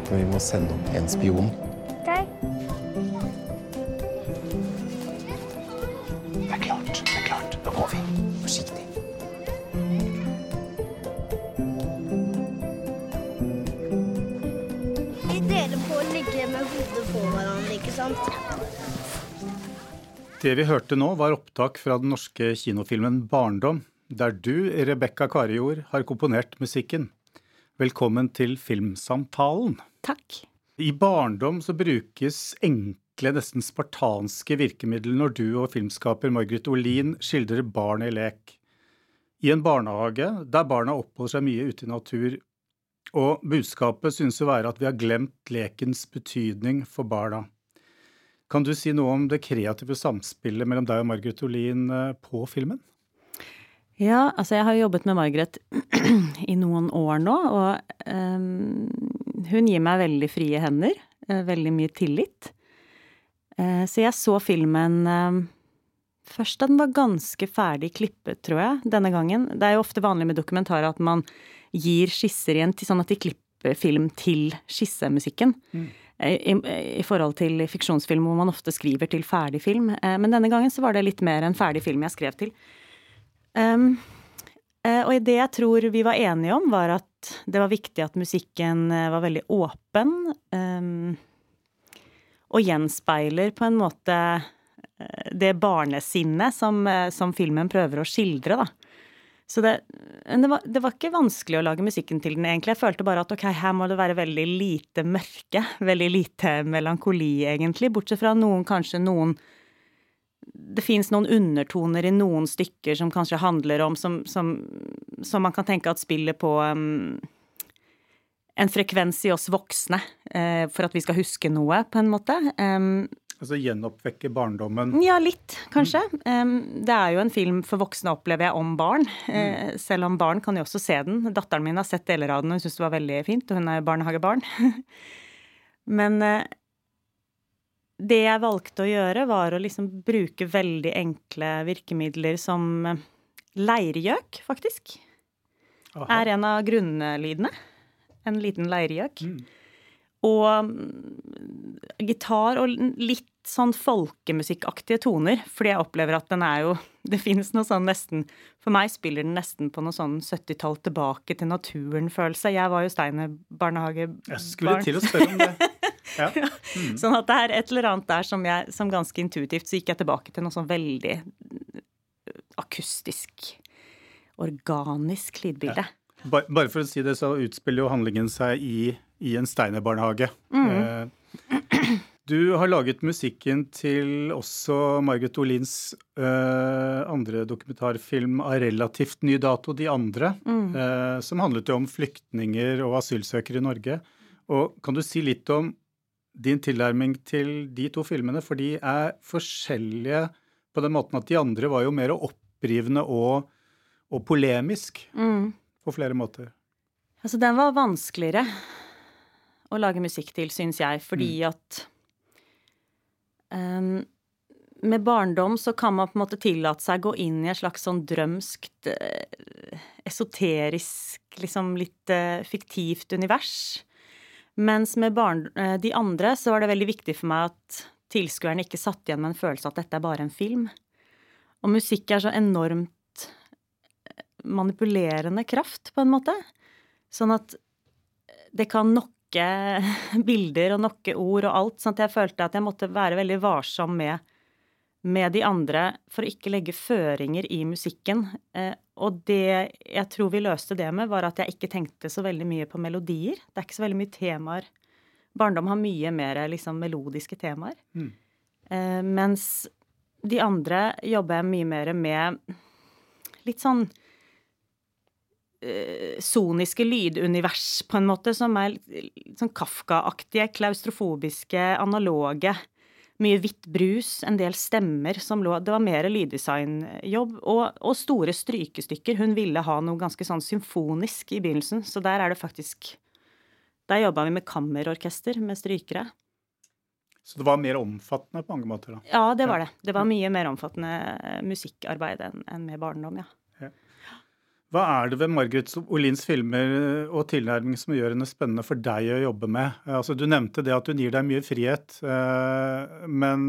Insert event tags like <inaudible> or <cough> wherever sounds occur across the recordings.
lurer på om vi må sende opp en spion. Okay. Det er klart, det er klart. Nå går vi. Forsiktig. Vi deler på å ligge med hodet på hverandre, ikke sant? Det vi hørte nå, var opptak fra den norske kinofilmen 'Barndom', der du, Rebekka Karijord, har komponert musikken. Velkommen til Filmsamtalen. Takk. I 'Barndom' så brukes enkle, nesten spartanske virkemidler når du og filmskaper Margaret Olin skildrer barn i lek. I en barnehage der barna oppholder seg mye ute i natur, og budskapet synes å være at vi har glemt lekens betydning for barna. Kan du si noe om det kreative samspillet mellom deg og Margaret Olin eh, på filmen? Ja, altså jeg har jo jobbet med Margaret <clears throat> i noen år nå, og um, hun gir meg veldig frie hender. uh, Veldig mye tillit. Uh, så jeg så filmen um, først da den var ganske ferdig klippet, tror jeg, denne gangen. Det er jo ofte vanlig med dokumentarer at man gir skisser igjen til sånn at de klipper film til skissemusikken. I, i, I forhold til fiksjonsfilm hvor man ofte skriver til ferdig film. Uh, men denne gangen så var det litt mer en ferdig film jeg skrev til. Um, og det jeg tror vi var enige om, var at det var viktig at musikken eh, var veldig åpen. Um, og gjenspeiler på en måte eh, det barnesinnet som, som filmen prøver å skildre, da. Så det, det, var, det var ikke vanskelig å lage musikken til den, egentlig. Jeg følte bare at ok, her må det være veldig lite mørke. Veldig lite melankoli, egentlig. Bortsett fra noen, kanskje noen det fins noen undertoner i noen stykker som kanskje handler om Som, som, som man kan tenke at spiller på um, en frekvens i oss voksne uh, for at vi skal huske noe, på en måte. Um, Altså gjenoppvekke barndommen? ja, litt, kanskje. Um, det er jo en film for voksne, opplever jeg, om barn. Uh, selv om barn kan jo også se den. Datteren min har sett deler av den og hun syns det var veldig fint, og hun er barnehagebarn. <laughs> Men uh, det jeg valgte å gjøre, var å liksom bruke veldig enkle virkemidler som eh, leirgjøk, faktisk. Aha. Er en av grunnlydene. En liten leirgjøk. Mm. Og mm, gitar og litt sånn folkemusikkaktige toner, fordi jeg opplever at den er jo <laughs> Det finnes noe sånn nesten For meg spiller den nesten på noe sånn 70-tall tilbake til naturen-følelse. Jeg var jo Steiner barnehagebarn. Jeg skulle til å spørre om det. <laughs> <laughs> Ja. Mm. Sånn at det er et eller annet der som jeg som ganske intuitivt så gikk jeg tilbake til noe sånn veldig akustisk, organisk lydbilde. Ja. Bare for å si det, så utspiller jo handlingen seg i, i en Steiner-barnehage. Eh, Du har laget musikken til også Margaret Olins eh, andre dokumentarfilm av relativt ny dato, De andre, eh, som handlet jo om flyktninger og asylsøkere i Norge. Og kan du si litt om din tilnærming til de to filmene, for de er forskjellige på den måten at de andre var jo mer opprivende og, og polemisk på flere måter. Altså, den var vanskeligere å lage musikk til, syns jeg, fordi at um, Med barndom så kan man på en måte tillate seg å gå inn i et slags sånn drømskt, eh, esoterisk, liksom litt eh, fiktivt univers. Mens med barn, eh, de andre så var det veldig viktig for meg at tilskueren ikke satt igjen med en følelse av at dette er bare en film. Og musikk er så enormt eh, manipulerende kraft, på en måte. Sånn at det kan nokke <laughs> bilder og nokke ord og alt. Sånn at jeg følte at jeg måtte være veldig varsom med, med de andre for å ikke legge føringer i musikken. Eh, og det jeg tror vi løste det med, var at jeg ikke tenkte så veldig mye på melodier. Det er ikke så veldig mye temaer. Barndom har mye mer liksom, melodiske temaer. Mm. Eh, mens de andre jobber jeg mye mer med litt sånn eh, soniske lydunivers, på en måte, som er sånn Kafka-aktige, klaustrofobiske, analoge. Mye hvitt brus, en del stemmer som lå Det var mer lyddesignjobb. Og, og store strykestykker. Hun ville ha noe ganske sånn symfonisk i begynnelsen, så der er det faktisk Der jobba vi med kammerorkester med strykere. Så det var mer omfattende på mange måter, da. Ja, det var det. Det var mye mer omfattende eh, musikkarbeid enn enn med barndom, ja. Hva er det ved Margaret Olins filmer og tilnærming som gjør henne spennende for deg å jobbe med? Altså, du nevnte det at hun gir deg mye frihet, eh, men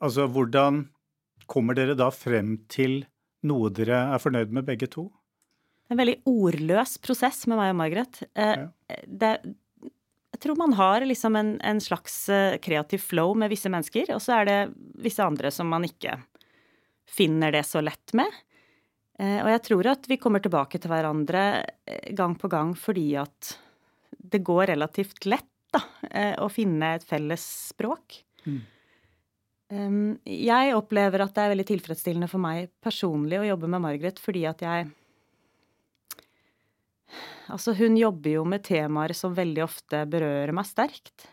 altså, hvordan kommer dere da frem til noe dere er fornøyd med begge to? En veldig ordløs prosess med meg og Margaret. Eh, det, jeg tror man har liksom en, en slags eh, kreativ flow med visse mennesker, og så er det visse andre som man ikke finner det så lett med. Eh, og jeg tror at vi kommer tilbake til hverandre eh, gang på gang fordi at det går relativt lett da, eh, å finne et felles språk. Mm. Jeg opplever at det er veldig tilfredsstillende for meg personlig å jobbe med Margaret fordi at jeg Altså, hun jobber jo med temaer som veldig ofte berører meg sterkt.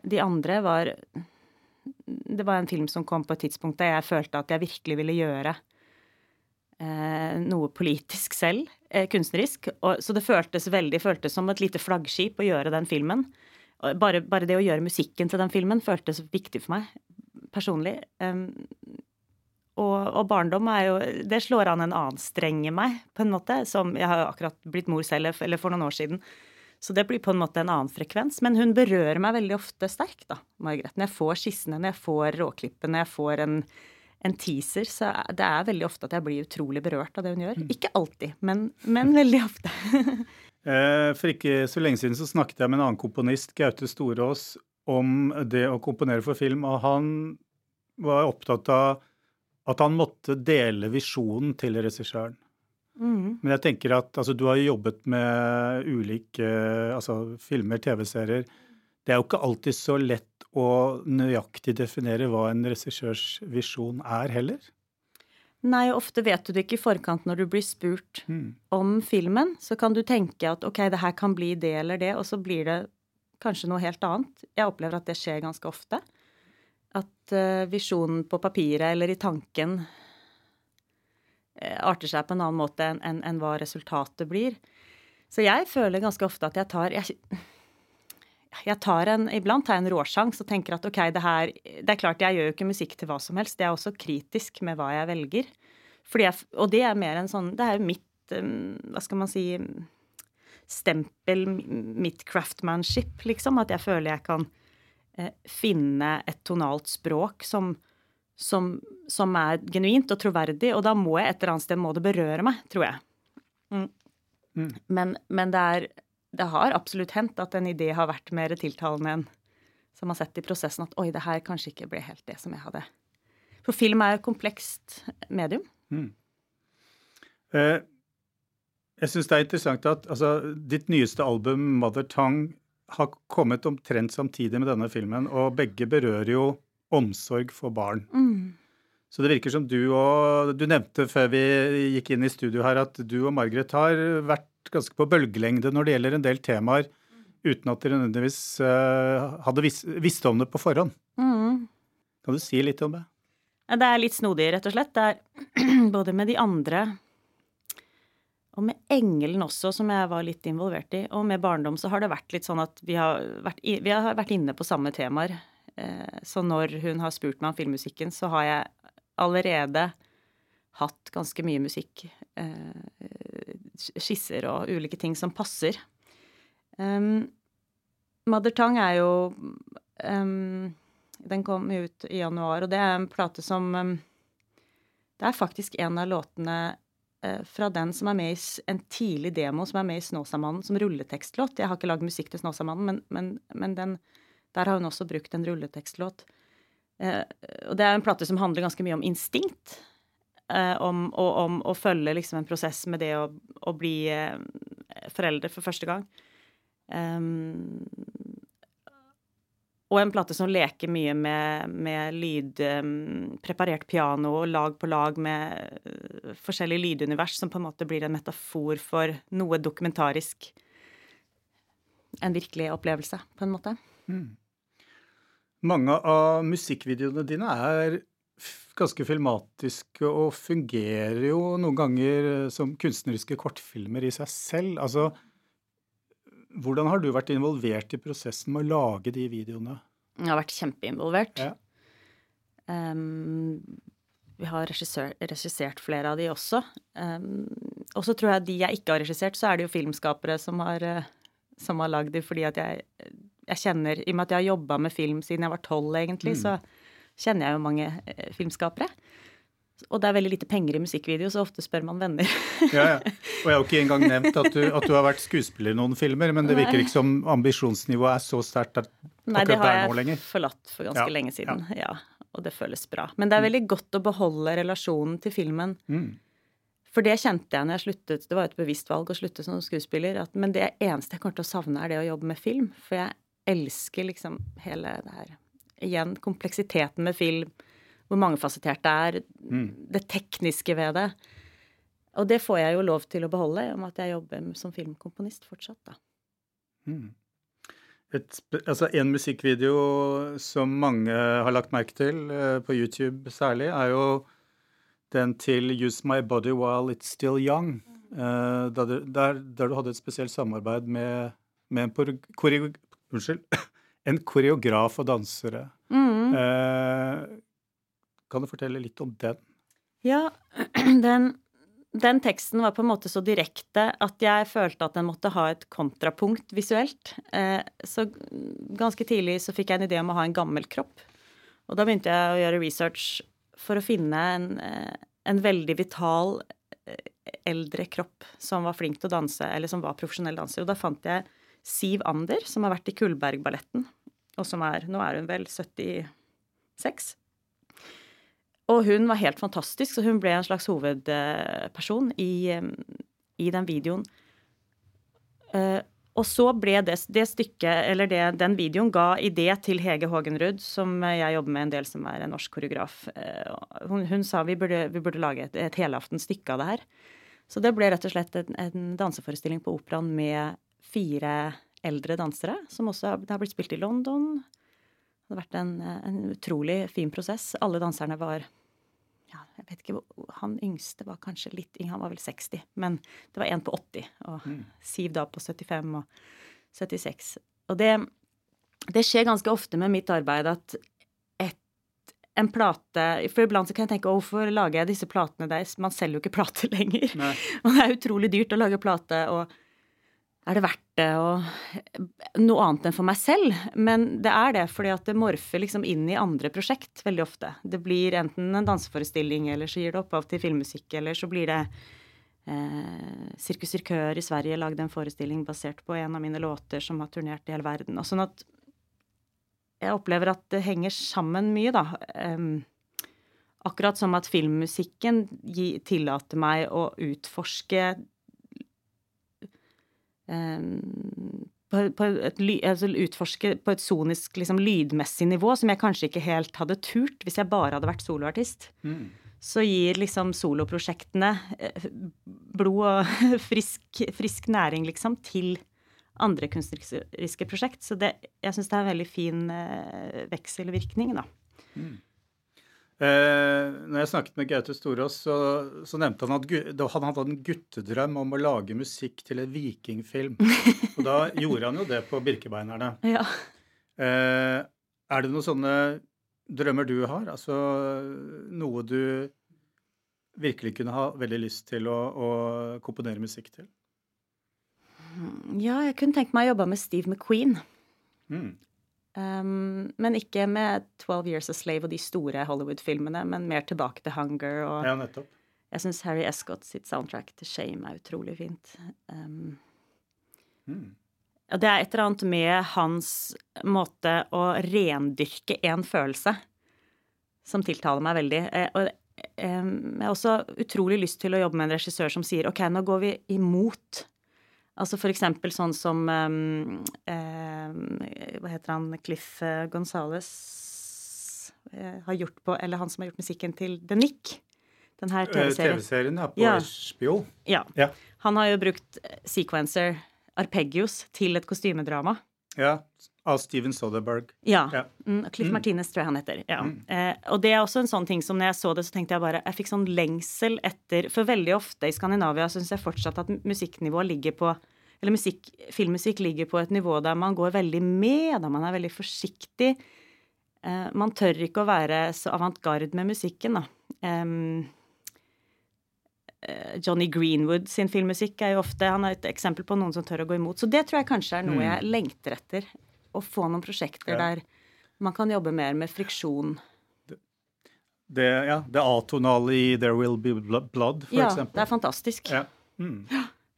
De andre var Det var en film som kom på et tidspunkt der jeg følte at jeg virkelig ville gjøre noe politisk selv, eh, kunstnerisk. Og, så det føltes veldig føltes som et lite flaggskip å gjøre den filmen. Bare, bare, det å gjøre musikken til den filmen føltes viktig for meg personlig. Um, og, og, barndom er jo Det slår an en annen streng i meg, på en måte. Som jeg har akkurat blitt mor selv, eller for noen år siden. Så det blir på en måte en annen frekvens. Men hun berører meg veldig ofte sterkt, da, Margrethe. Når jeg får skissene, når jeg får råklippene, jeg får en en teaser, så det er veldig ofte at jeg blir utrolig berørt av det hun gjør. Mm. Ikke alltid, men, men <laughs> veldig ofte. <laughs> Eh, for ikke så lenge siden så snakket jeg med en annen komponist, Gaute Storås, om det å komponere for film, og han var opptatt av at han måtte dele visjonen til regissøren. Mm. Men jeg tenker at altså, du har jobbet med ulike altså, filmer, TV-serier. Det er jo ikke alltid så lett å nøyaktig definere hva en regissørs visjon er, heller? Nei, ofte vet du det ikke i forkant når du blir spurt mm. om filmen. Så kan du tenke at ok, det her kan bli det eller det, og så blir det kanskje noe helt annet. Jeg opplever at det skjer ganske ofte. At uh, visjonen på papiret eller i tanken uh, arter seg på en annen måte enn en, en hva resultatet blir. Så jeg føler ganske ofte at jeg tar jeg, jeg tar en, Iblant tar jeg en råsjans og tenker at ok, det her Det er klart, jeg gjør jo ikke musikk til hva som helst. Jeg er også kritisk med hva jeg velger. Jeg, og det er mer en sånn Det er jo mitt Hva skal man si Stempel, mitt craftmanship, liksom. At jeg føler jeg kan eh, finne et tonalt språk som, som, som, er genuint og troverdig. Og da må jeg et eller annet sted må det berøre meg, tror jeg. Mm. Mm. Men, men det er det har absolutt hendt at en idé har vært mer tiltalende enn som har sett i prosessen at oi, det her kanskje ikke ble helt det som jeg hadde. For film er et komplekst medium. Mm. Eh, jeg syns det er interessant at altså, ditt nyeste album, 'Mother Tongue', har kommet omtrent samtidig med denne filmen, og begge berører jo omsorg for barn. Mm. Så det virker som du og Du nevnte før vi gikk inn i studio her at du og Margaret har vært ganske på bølgelengde når det gjelder en del temaer, uten at dere nødvendigvis uh, hadde vis visst om det på forhånd. Mm. Kan du si litt om det? Det er litt snodig, rett og slett. Det er <clears throat> både med de andre og med Engelen også, som jeg var litt involvert i, og med barndom, så har det vært litt sånn at vi har vært, vi har vært inne på samme temaer. Eh, så når hun har spurt meg om filmmusikken, så har jeg allerede hatt ganske mye musikk. Skisser og ulike ting som passer. Um, Mother Tongue er jo um, Den kom ut i januar, og det er en plate som um, Det er faktisk en av låtene uh, fra den som er med i en tidlig demo som er med i Snåsamannen, som rulletekstlåt. Jeg har ikke lagd musikk til Snåsamannen, men, men, men den, der har hun også brukt en rulletekstlåt. Uh, og det er en plate som handler ganske mye om instinkt om, og, om, å følge liksom en prosess med det å, å bli eh, foreldre for første gang. Um, og en plate som leker mye med, med lyd, um, preparert piano og lag på lag med uh, forskjellige lydunivers, som på en måte blir en metafor for noe dokumentarisk. En virkelig opplevelse, på en måte. Mm. Mange av musikkvideoene dine er ganske filmatiske og fungerer jo noen ganger eh, som kunstneriske kortfilmer i seg selv. Altså, hvordan har du vært involvert i prosessen med å lage de videoene? Jeg har vært kjempeinvolvert. Ja. Um, vi har regissert flere av de også. Um, og så tror jeg de jeg ikke har regissert, så er det jo filmskapere som har, eh, som har lagd det fordi at jeg, jeg kjenner I og med at jeg har jobba med film siden jeg var tolv, egentlig, så kjenner jeg jo mange eh, filmskapere. Og det er veldig lite penger i musikkvideo, så ofte spør man venner. Ja, ja. Og jeg har jo ikke engang nevnt at du, at du har vært skuespiller i noen filmer, men det virker ikke som ambisjonsnivået er så sterkt der- Nei, det akkurat har der nå jeg lenger. forlatt for ganske Ja, lenge siden. Ja. Og det føles bra. Men det er veldig godt å beholde relasjonen til filmen. Mm. For det kjente jeg når jeg sluttet. Det var et bevisst valg å slutte som skuespiller. At, men det eneste jeg kommer til å savne, er det å jobbe med film. For jeg elsker liksom hele det her Igjen, kompleksiteten med film. Hvor mangefasettert det er. Det tekniske ved det. Og det får jeg jo lov til å beholde, om at jeg jobber som filmkomponist fortsatt, da. Et, altså en musikkvideo som mange har lagt merke til, eh, på YouTube særlig, er jo den til 'Use My Body While It's Still Young'. eh, da der, der du hadde et spesielt samarbeid med, med en, por- koreo, unnskyld, en koreograf og dansere. Eh, kan du fortelle litt om den? Ja, <clears throat> den, den teksten var på en måte så direkte at jeg følte at den måtte ha et kontrapunkt visuelt. Eh, så ganske tidlig så fikk jeg en idé om å ha en gammel kropp. Og da begynte jeg å gjøre research for å finne en, eh, en veldig vital eh, eldre kropp som var flink til å danse, eller som var profesjonell danser. Og da fant jeg Siv Ander, som har vært i Kullbergballetten, og som er Nå er hun vel 76. Og hun var helt fantastisk, så hun ble en slags hovedperson i, i den videoen. Eh, Og så ble det, det stykket, eller det, den videoen, ga idé til Hege Hågenrud, som jeg jobber med en del, som er en norsk koreograf. Eh, Hun, hun sa vi burde, vi burde lage et, et helaftens stykke av det her. Så det ble rett og slett en, en danseforestilling på operaen med fire eldre dansere, som også har, det har blitt spilt i London. Det har vært en, en utrolig fin prosess. Alle danserne var ja, jeg vet ikke, Han yngste var kanskje litt yngre, han var vel 60. Men det var en på 80, og Siv da på 75 og 76. Og det, det skjer ganske ofte med mitt arbeid at et, en plate For iblant så kan jeg tenke hvorfor lager jeg disse platene der? Man selger jo ikke <laughs> plater lenger. Nei. Og det er utrolig dyrt å lage plate, og er det verdt det? Og noe annet enn for meg selv. Men det er det, fordi at det morfer liksom inn i andre prosjekt veldig ofte. Det blir enten en danseforestilling, eller så gir det opphav til filmmusikk, eller så blir det eh, Sirkus Cirkør i Sverige lagde en forestilling basert på en av mine låter som har turnert i hele verden. Og sånn at jeg opplever at det henger sammen mye, da. Um, akkurat som at filmmusikken gi, tillater meg å utforske på, på et, altså utforske på et sonisk, liksom, lydmessig nivå som jeg kanskje ikke helt hadde turt hvis jeg bare hadde vært soloartist. Så gir liksom soloprosjektene eh, blod og <laughs> frisk, frisk næring, liksom, til andre kunstneriske prosjekt. Så det, jeg syns det er en veldig fin eh, vekselvirkning, da. Eh, når jeg snakket med Gaute Storås, så, så nevnte han at han hadde en guttedrøm om å lage musikk til en vikingfilm. Og da gjorde han jo det på Birkebeinerne. <laughs> Ja. Eh, er det noen sånne drømmer du har? Altså noe du virkelig kunne ha veldig lyst til å, å komponere musikk til? ja, jeg kunne tenkt meg å jobbe med Steve McQueen. Mm. Um, men ikke med 12 Years a Slave og de store Hollywood-filmene, men mer tilbake til Hunger. Og Ja, nettopp. jeg syns Harry Escott sitt soundtrack til Shame er utrolig fint. Um, Mm. og det er et eller annet med hans måte å rendyrke én følelse som tiltaler meg veldig. Eh, og jeg har også utrolig lyst til å jobbe med en regissør som sier OK, nå går vi imot. Altså for eksempel sånn som um, eh, Hva heter han? Cliff eh, Gonzales eh, har gjort på Eller han som har gjort musikken til The Nick. Den her Eh, TV-serien. TV-serien, ja, på Ja. HBO. Ja. Ja. Han har jo brukt eh, sequencer, arpeggios, til et kostymedrama. Ja. Av Steven Soderberg. Ja. Ja. Mm, Cliff Martinez tror jeg han heter. Ja. Eh, og det er også en sånn ting som når jeg så det, så tenkte jeg bare Jeg fikk sånn lengsel etter For veldig ofte i Skandinavia syns jeg fortsatt at musikknivået ligger på Eller musikk, filmmusikk ligger på et nivå der man går veldig med, der man er veldig forsiktig. Eh, man tør ikke å være så avantgarde med musikken, da. Eh, Johnny Greenwood sin filmmusikk er jo ofte Han er et eksempel på noen som tør å gå imot. Så det tror jeg kanskje er noe jeg lengter etter. Å få noen prosjekter Ja. der man kan jobbe mer med friksjon. Det, ja, det atonale i There Will Be Blood, for Ja, eksempel. det er fantastisk. Ja. Mm.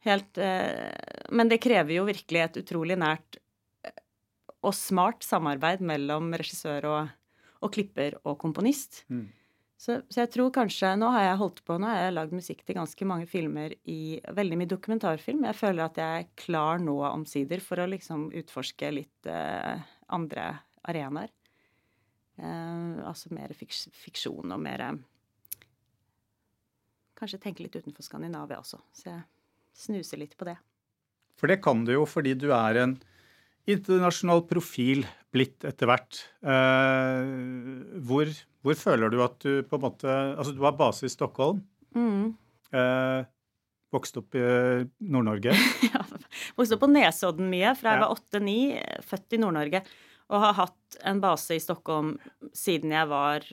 Helt eh, Men det krever jo virkelig et utrolig nært eh, og smart samarbeid mellom regissør og, og klipper og komponist. Mm. Så, så jeg tror kanskje Nå har jeg holdt på, nå har jeg lagd musikk til ganske mange filmer i Veldig mye dokumentarfilm. Jeg føler at jeg er klar nå omsider for å liksom utforske litt uh, andre arenaer. Uh, altså mer fiks, fiksjon og mer eh, Kanskje tenke litt utenfor Skandinavia også. Så jeg snuser litt på det. For det kan du jo fordi du er en internasjonal profil blitt etter hvert. Eh, hvor, hvor føler du at du på en måte Altså, du har base i Stockholm. Mm. Eh, vokste opp i Nord-Norge. <laughs> Ja, Vokste opp på Nesodden mye fra jeg Ja. var åtte-ni, født i Nord-Norge. Og har hatt en base i Stockholm siden jeg var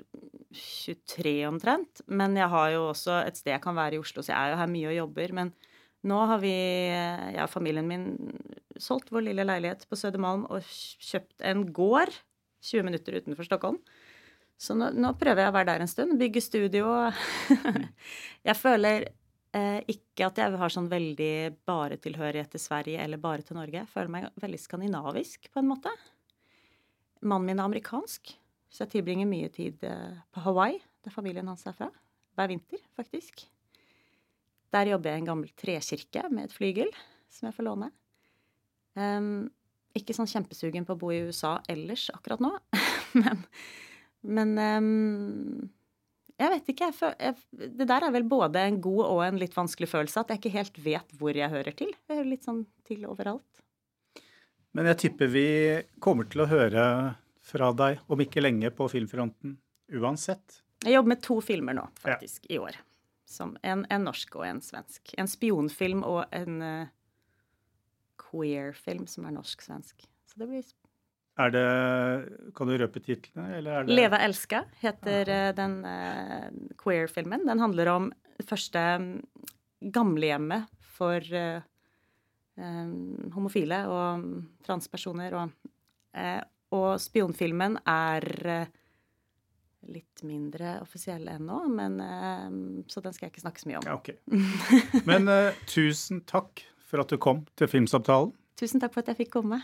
23 omtrent. Men jeg har jo også et sted jeg kan være i Oslo, så jeg er jo her mye og jobber. Men nå har vi, jeg og familien min, solgt vår lille leilighet på Sødermalm og kjøpt en gård 20 minutter utenfor Stockholm. Så nå, nå prøver jeg å være der en stund. Bygge studio. <laughs> jeg føler eh, ikke at jeg har sånn veldig bare tilhørighet til Sverige eller bare til Norge. Jeg føler meg veldig skandinavisk, på en måte. Mannen min er amerikansk, så jeg tilbringer mye tid eh, på Hawaii, der familien hans er fra. Hver vinter, faktisk. Der jobber jeg i en gammel trekirke med et flygel som jeg får låne. Em, ikke sånn kjempesugen på å bo i USA ellers akkurat nå, <laughs> men, men um, jeg vet ikke. Jeg føl, jeg, det der er vel både en god og en litt vanskelig følelse. At jeg ikke helt vet hvor jeg hører til. Jeg hører litt sånn til overalt. Men jeg tipper vi kommer til å høre fra deg om ikke lenge på filmfronten uansett. Jeg jobber med to filmer nå, faktisk, i år. Som en, en norsk og en svensk. En spionfilm og en eh, queer-film som er norsk-svensk. Så det blir Er det Kan du røpe titlene, eller er det Leva elska heter Aha. den uh, queer-filmen. Den handler om det første mm, gamlehjemmet for uh, um, homofile og mm, transpersoner. Og, uh, og spionfilmen er eh, litt mindre offisiell ennå, men eh, så den skal jeg ikke snakke så mye om. Ja, ok. Men uh, tusen takk for at du kom til Filmsamtalen. Tusen takk for at jeg fikk komme.